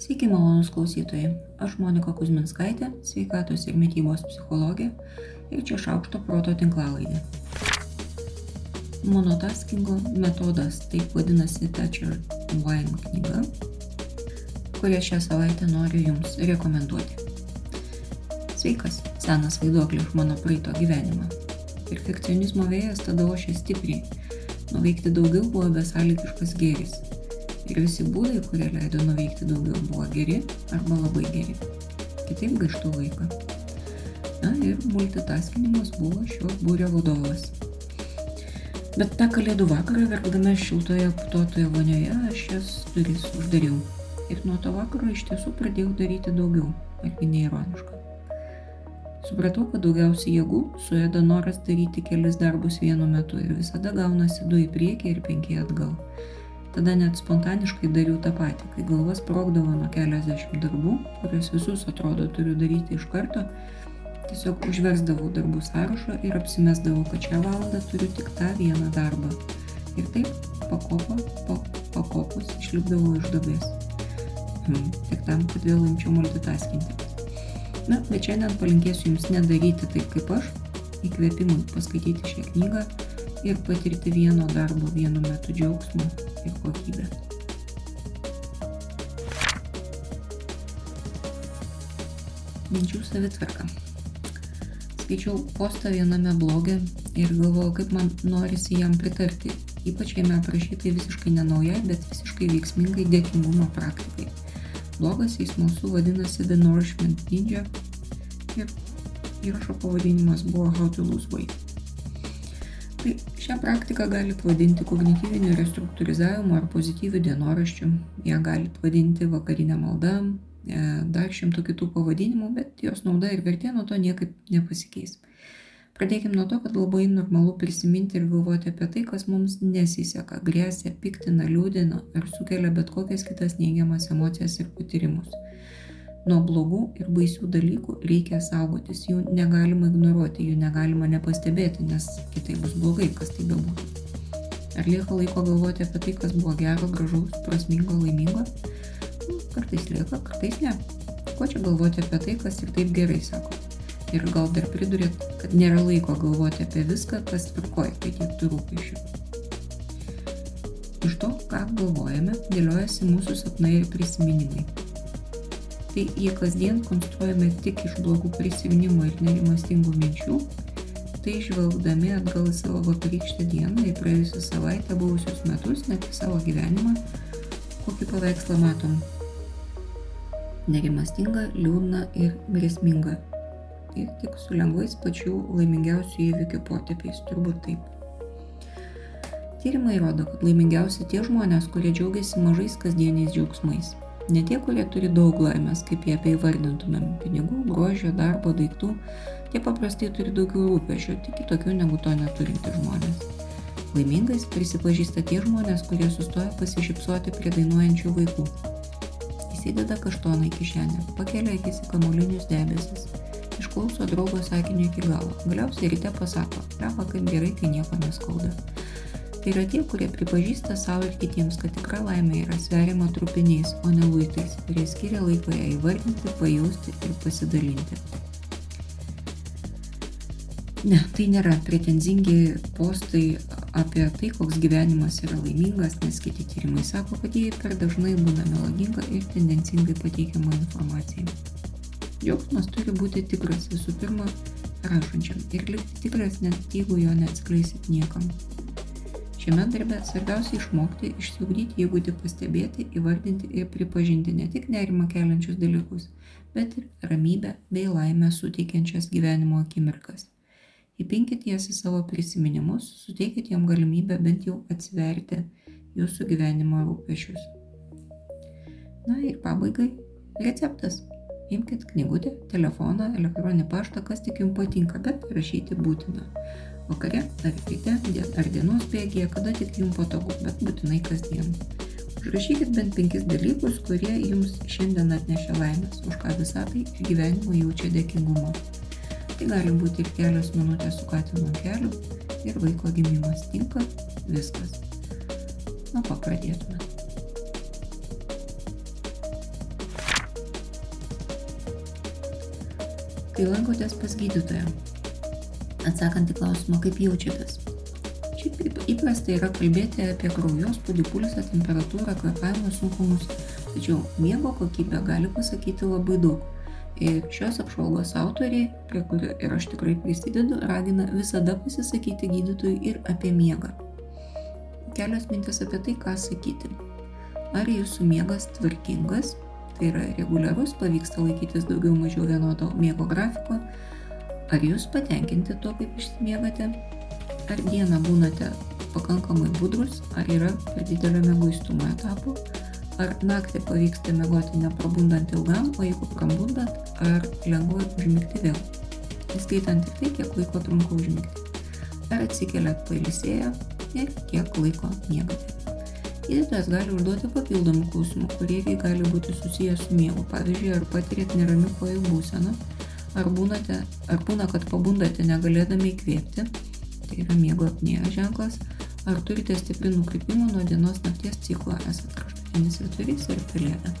Sveiki, malonus klausytojai. Aš Monika Kuzminskaitė, sveikatos ir mytybos psichologė ir čia šaukšto proto tinklalaidė. Monotaskingo metodas, taip vadinasi Thatcher Wine knyga, kurią šią savaitę noriu Jums rekomenduoti. Sveikas, senas vaiduoklis iš mano praeito gyvenimo. Perfekcionizmo vėjas tada ošė stipriai. Nuveikti daugiau buvo besąlygiškas gėris ir visi būdai, kurie leido nuveikti daugiau, buvo geri arba labai geri. Kitaip gaištų laiką. Na ir multitaskinimas buvo šio būrio vadovas. Bet tą kalėdų vakarą, verkdame šiltoje putotoje vonioje, aš jas duris uždariau. Ir nuo to vakaro iš tiesų pradėjau daryti daugiau, argi neironiška. Supratau, kad daugiausiai jėgų suėda noras daryti kelis darbus vienu metu ir visada gaunasi du į priekį ir penki atgal. Tada net spontaniškai dariau tą patį, kai galvas sprogdavo nuo keliasdešimt darbų, kuriuos visus atrodo turiu daryti iš karto, tiesiog užversdavau darbų sąrašą ir apsimesdavau, kad šią valandą turiu tik tą vieną darbą. Ir taip pakopo po pakopos išlipdavau iš dobės. Hmm, tik tam, kad vėl imčiau multitaskinti. Na, bet šiandien palinkėsiu Jums nedaryti taip kaip aš, įkvėpimui paskaityti šią knygą ir patirti vieno darbo vienu metu džiaugsmą ir kokybę. Minčių savitvarka. Skaičiau postą viename bloge ir galvojau, kaip man norisi jam pritarti, ypač jame aprašytai visiškai nenaujai, bet visiškai veiksmingai dėkingumo praktikai. Blogas į smalsų vadinasi The Nourishment Ninja ir įrašo pavadinimas buvo How to Lose Weight. Tai šią praktiką galite vadinti kognityviniu restruktūrizavimu ar pozityviu dienoraščiu. Ja galite vadinti vakarinė malda, e, dar šimtų kitų pavadinimų, bet jos nauda ir vertė nuo to niekaip nepasikeis. Pradėkime nuo to, kad labai normalu prisiminti ir galvoti apie tai, kas mums nesiseka, grėsia, piktina, liūdina ar sukelia bet kokias kitas neigiamas emocijas ir patyrimus. Nuo blogų ir baisių dalykų reikia saugotis, jų negalima ignoruoti, jų negalima nepastebėti, nes kitai bus blogai, kas tai bebūtų. Ar lieka laiko galvoti apie tai, kas buvo gero, gražaus, prasmingo, laimingo? Nu, kartais lieka, kartais ne. Ko čia galvoti apie tai, kas ir taip gerai sako? Ir gal dar pridurėt, kad nėra laiko galvoti apie viską, kas tvarkoja, kai tiek tų rūpešių. Iš to, ką galvojame, dėliojasi mūsų sapnai ir prisiminimai tai jei kasdien konstruojame tik iš blogų prisiminimų ir nerimastingų minčių, tai žvelgdami atgal į savo vakarykštę dieną, į praėjusią savaitę, buvusius metus, net į savo gyvenimą, kokį paveikslą matom. Nerimastinga, liūdna ir grėsminga. Ir tik su lengvais pačių laimingiausių įvykių potėpiais, turbūt taip. Tyrimai rodo, kad laimingiausi tie žmonės, kurie džiaugiasi mažais kasdieniais džiaugsmais Ne tie, kurie turi daug laimės, kaip jie apie įvardintumėm - pinigų, grožio, darbo, daiktų, tie paprastai turi daugiau rūpešio, tik kitokių negu to neturinti žmonės. Laimingais prisipažįsta tie žmonės, kurie sustoja pasišypsoti prie dainuojančių vaikų. Įsideda kaštoną į kišenę, pakelia akis į kamulinius debesis, išklauso draugo sakinio iki galo, galiausiai ryte pasako, leva kaip gerai, kai nieko neskauda. Tai yra tie, kurie pripažįsta savo ir kitiems, kad tikra laimė yra sveriama trupiniais, o ne luitais, kurie skiria laiko ją įvardinti, pajausti ir pasidalinti. Ne, tai nėra pretenzingi postai apie tai, koks gyvenimas yra laimingas, nes kiti tyrimai sako, kad jie per dažnai būna melaginga ir tendencingai pateikiama informacija. Džiaugsmas turi būti tikras visų pirma rašančiam ir likti tikras net jeigu jo neatskleisit niekam. Šiame darbe svarbiausia išmokti, išsiugdyti įgūdį pastebėti, įvardinti ir pripažinti ne tik nerimą keliančius dalykus, bet ir ramybę bei laimę suteikiančias gyvenimo akimirkas. Įpinkit jas į savo prisiminimus, suteikit jam galimybę bent jau atsiverti jūsų gyvenimo rūpešius. Na ir pabaigai receptas. Imkite knygutę, telefoną, elektroninį paštą, kas tik jums patinka, bet rašyti būtina vakare ar ryte ar dienos bėgyje, kada tik jums patogu, bet būtinai kasdien. Užrašykit bent penkis dalykus, kurie jums šiandien atnešė laimės, už ką visatai ir gyvenimo jaučia dėkingumą. Tai gali būti ir kelios minutės su katinu ant kelių ir vaiko gimimas tinka viskas. Nuo ko pradėtume? Kai lankotės pas gydytoją, atsakant į klausimą, kaip jaučiatės. Šiaip įprasta yra kalbėti apie kraujospūdį, pulsą, temperatūrą, kvepavimo sunkumus, tačiau miego kokybė gali pasakyti labai daug. Ir šios apžvalgos autoriai, prie kurio ir aš tikrai prisidedu, ragina visada pasisakyti gydytojui ir apie miegą. Kelios mintis apie tai, ką sakyti. Ar jūsų miegas tvarkingas, tai yra reguliarus, pavyksta laikytis daugiau mažiau vienodo miego grafiko, ar jūs patenkinti to, kaip išsimiegate, ar dieną būnate pakankamai budrus, ar yra per didelio mėguistumo etapų, ar naktį pavyksta miegoti neprabundant ilgam, o jeigu prabundant, ar lengva užmigti vėl, įskaitant ir tai, kiek laiko trunka užmigti, ar atsikeliat pailsėję ir kiek laiko miegate. Gydytojas gali užduoti papildomų klausimų, kurie gali būti susijęs su miegu. Pavyzdžiui, ar patirėt neramių kojų būseną, ar, būnate, ar būna, kad pabundate negalėdami įkvėpti, tai yra miego apnėja ženklas, ar turite stiprių nukrypimų nuo dienos nakties ciklo, esate kraštutinis ryturys ir pelėda.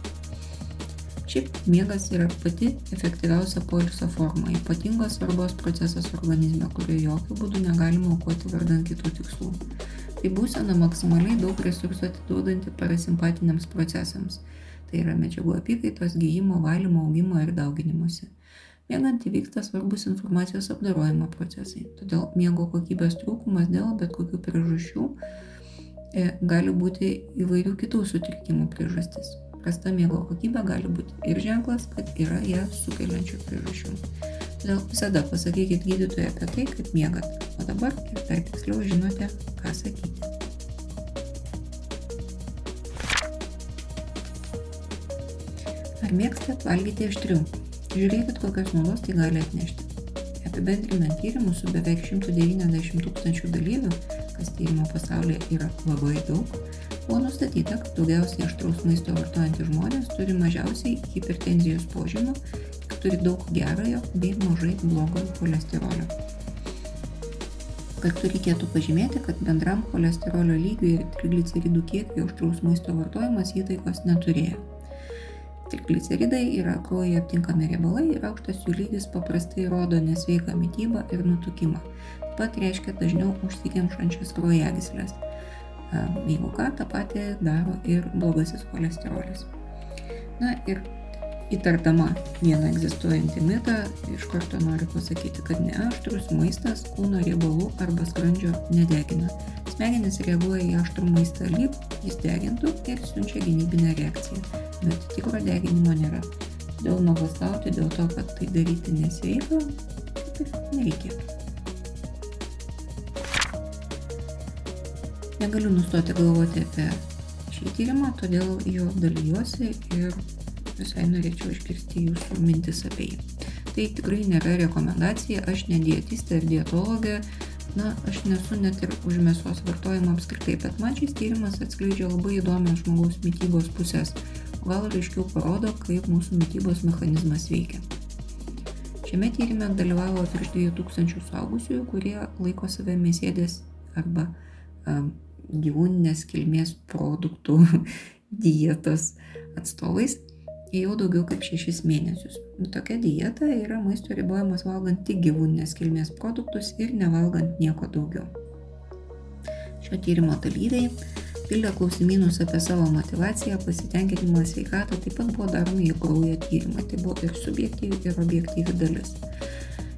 Šiaip miegas yra pati efektyviausia poilsio forma, ypatingos svarbos procesas organizme, kurio jokių būdų negalima aukoti vardant kitų tikslų. Tai būsena maksimaliai daug resursų atiduodanti parasimpatiniams procesams. Tai yra medžiagų apykaitos, gyjimo, valymo, augimo ir dauginimuose. Miegant įvyksta svarbus informacijos apdarojimo procesai. Todėl miego kokybės trūkumas dėl bet kokių priežasčių e, gali būti įvairių kitų sutrikimų priežastis. Prasta miego kokybė gali būti ir ženklas, kad yra ją sukeliančių priežasčių. Todėl visada pasakykit gydytojui apie tai, kaip miegat, o dabar ir dar tiksliau žinote, ką sakyti. Ar mėgstat valgyti aštriau? Žiūrėkit, kokios naudos tai gali atnešti. Apibendrinant tyrimus su beveik 190 tūkstančių dalyvių, kas tyrimo pasaulyje yra labai daug, buvo nustatyta, kad daugiausiai aštraus maisto vartojantys žmonės turi mažiausiai hipertenzijos požymių turi daug gerojo bei mažai blogojo cholesterolio. Kartu reikėtų pažymėti, kad bendram cholesterolio lygiui ir trigliceridų kiekiui aštraus maisto vartojimas įtaikos neturėjo. Trigliceridai yra kraujyje aptinkami riebalai ir aukštas jų lygis paprastai rodo nesveiką mytybą ir nutukimą. Taip pat reiškia dažniau užsikemšančias kraujagyslės. Jeigu ką, tą patį daro ir blogasis cholesterolis. Na ir Įtardama vieną egzistuojantį mitą, iš karto noriu pasakyti, kad neaštrus maistas kūno riebalų arba skrandžio nedegina. Smegenys reaguoja į aštrų maistą lyg jis degintų ir siunčia gynybinę reakciją, bet tikro deginimo nėra. Todėl nuogastauti dėl to, kad tai daryti nesveika, kaip ir nereikėtų. Negaliu nustoti galvoti apie šį tyrimą, todėl jo dalyjuosi ir visai norėčiau išgirsti jūsų mintis apie jį. Tai tikrai nėra rekomendacija, aš ne dietistė ir dietologė, na, aš nesu net ir už mėsos vartojimą apskritai, bet man šis tyrimas atskleidžia labai įdomias žmogaus mytybos pusės, gal aiškiau parodo, kaip mūsų mytybos mechanizmas veikia. Šiame tyrimė dalyvavo virš 2000 suaugusiųjų, kurie laiko save mėsėdės arba um, gyvūninės kilmės produktų dietos atstovais jau daugiau kaip šešis mėnesius. Tokia dieta yra maisto ribojimas valgant tik gyvūninės kilmės produktus ir nevalgant nieko daugiau. Šio tyrimo dalyviai pildę klausimynus apie savo motivaciją, pasitenkinimą sveikatą, taip pat buvo daromi jų kraujo tyrimai. Tai buvo ir subjektyvi, ir objektyvi dalis.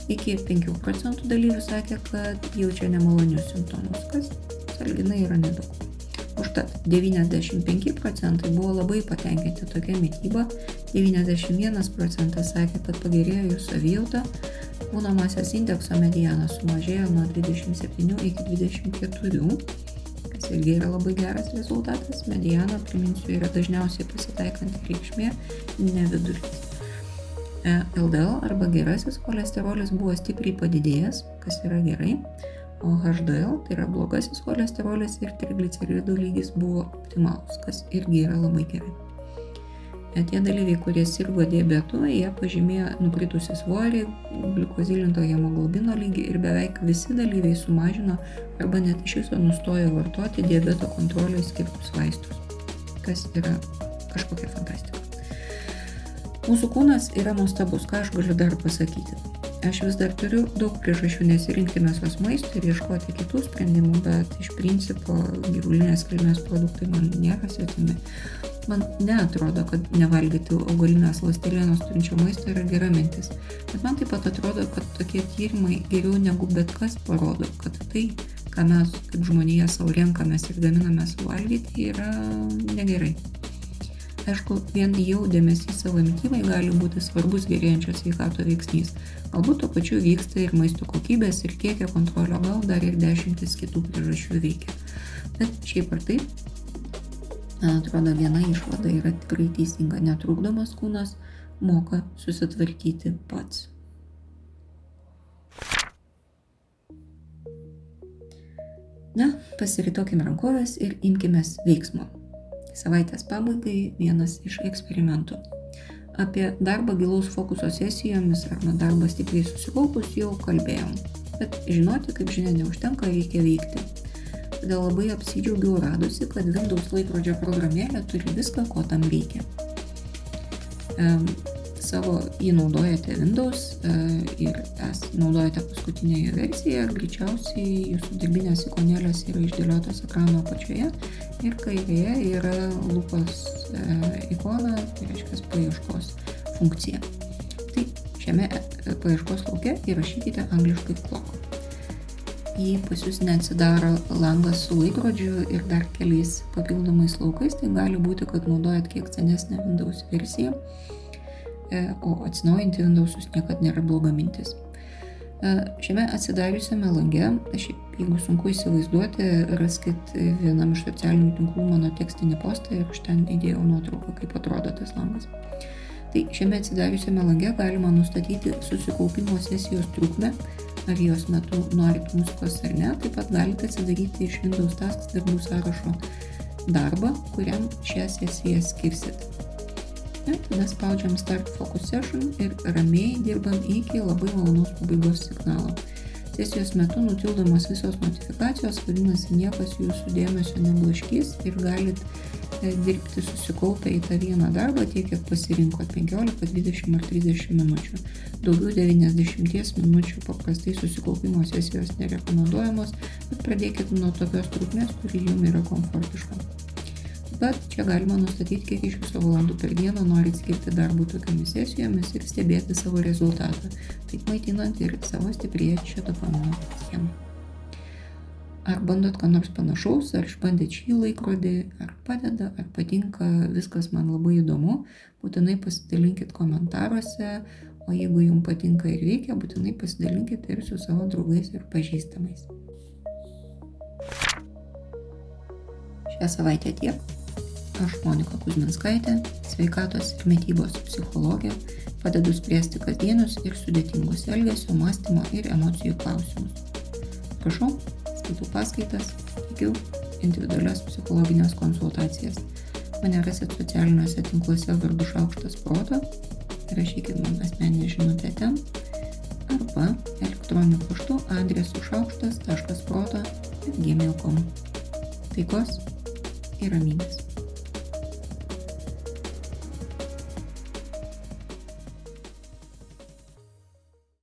Iki 5 procentų dalyvių sakė, kad jaučia nemalonius simptomus, kas salginai yra nedaug. Užtat 95 procentai buvo labai patenkinti tokia mytyba, 91 procentas sakė, kad pagerėjo jų savijauta, kūno masės indekso mediana sumažėjo nuo 27 iki 24, kas irgi yra labai geras rezultatas. Mediana, priminsiu, yra dažniausiai pasitaikanti reikšmė, ne vidurkis. LDL arba gerasis cholesterolis buvo stipriai padidėjęs, kas yra gerai, o HDL, tai yra blogasis cholesterolis ir trigliceridų lygis buvo optimalus, kas irgi yra labai gerai. Tie dalyviai, kurie sirgo diabetu, jie pažymėjo nukritusi svorį, glikozilinto hemoglobino lygį ir beveik visi dalyviai sumažino arba net iš viso nustojo vartoti diabeto kontrolai skirtus vaistus, kas yra kažkokia fantastika. Mūsų kūnas yra nuostabus, ką aš galiu dar pasakyti. Aš vis dar turiu daug priežasčių nesirinkti mėsos maisto ir ieškoti kitų sprendimų, bet iš principo gyvulinės kilmės produktai man nėra svetimi. Man neatrodo, kad nevalgyti augalinės ląstelienos turinčio maisto yra gera mintis, bet man taip pat atrodo, kad tokie tyrimai geriau negu bet kas parodo, kad tai, ką mes kaip žmonėje savo renkamės ir gaminame suvalgyti, yra negerai. Aišku, vien jau dėmesys savo mytybai gali būti svarbus gerėjančio sveikato veiksnys. Galbūt tuo pačiu vyksta ir maisto kokybės ir kiekio kontrolio, gal dar ir dešimtis kitų priežasčių veikia. Bet šiaip ar taip, Man atrodo, viena išvada yra tikrai teisinga. Netrukdomas kūnas moka susitvarkyti pats. Na, pasiritokim rankovės ir imkimės veiksmo. Savaitės pabaigai vienas iš eksperimentų. Apie darbą gilaus fokuso sesijomis arba darbą stipriai susikaupus jau kalbėjom. Bet žinoti, kaip žinia, neužtenka, reikia veikti todėl labai apsidžiaugiau radusi, kad Windows laikrodžio programėlė turi viską, ko tam reikia. Savo jį naudojate Windows e, ir es naudojate paskutinėje versiją, greičiausiai jūsų darbinės ikonėlės yra išdėliotos ekrano apačioje. Ir kairėje yra lūpos e, ikona, tai reiškia paieškos funkcija. Tai šiame e, paieškos lauke įrašykite angliškai clock. Jei pas jūs neatsidaro langas su laikrodžiu ir dar keliais papildomais laukais, tai gali būti, kad naudojat kiek senesnę Windows versiją, o atsinaujinti Windows jūs niekada nėra bloga mintis. Šiame atsidariusiame lange, šiaip jeigu sunku įsivaizduoti, raskit vienam iš socialinių tinklų mano tekstinį postą ir aš ten įdėjau nuotrauką, kaip atrodo tas langas. Tai šiame atsidariusiame lange galima nustatyti susikaupimo sesijos trukmę, ar jos metu norit muzikos ar ne, taip pat galite atsidaryti iš Windows Tasks darbų sąrašo darbą, kuriam šią sesiją skirsit. Ir tada spaudžiam Start Focus Session ir ramiai dirbam iki labai malonaus pabaigos signalo. Sesijos metu nutildomos visos notifikacijos, vadinasi, niekas jūsų dėmesio neblaškys ir galit dirbti susikaupę į tą vieną darbą tiek, kiek pasirinkot 15, 20 ar 30 minučių. Daugiau 90 minučių paprastai susikaupimo sesijos nerekomenduojamos, bet pradėkit nuo tokios trukmės, kuri jums yra komfortiška. Bet čia galima nustatyti, kiek iš viso valandų per dieną norit skirti darbų tokiamis sesijomis ir stebėti savo rezultatą, taip maitinant ir savo stiprėjančią dopamino schemą. Ar bandot ką nors panašaus, ar išbandėt šį laikrodį, ar padeda, ar patinka, viskas man labai įdomu, būtinai pasidalinkit komentaruose, o jeigu jums patinka ir veikia, būtinai pasidalinkit ir su savo draugais ir pažįstamais. Šią savaitę tiek. Aš Monika Kuzminskaitė, sveikatos ir mytybos psichologė, padedu spręsti kasdienius ir sudėtingus elgesio, mąstymo ir emocijų klausimus. Prašau, skaitau paskaitas, teikiu individualias psichologinės konsultacijas. Mane rasit socialiniuose tinkluose vardu Šaukštas Proto, rašykit man asmeninę žinutę ten, arba elektroniniu paštu adresu šaukštas.proto.gmail.com. Taikos ir ramybės.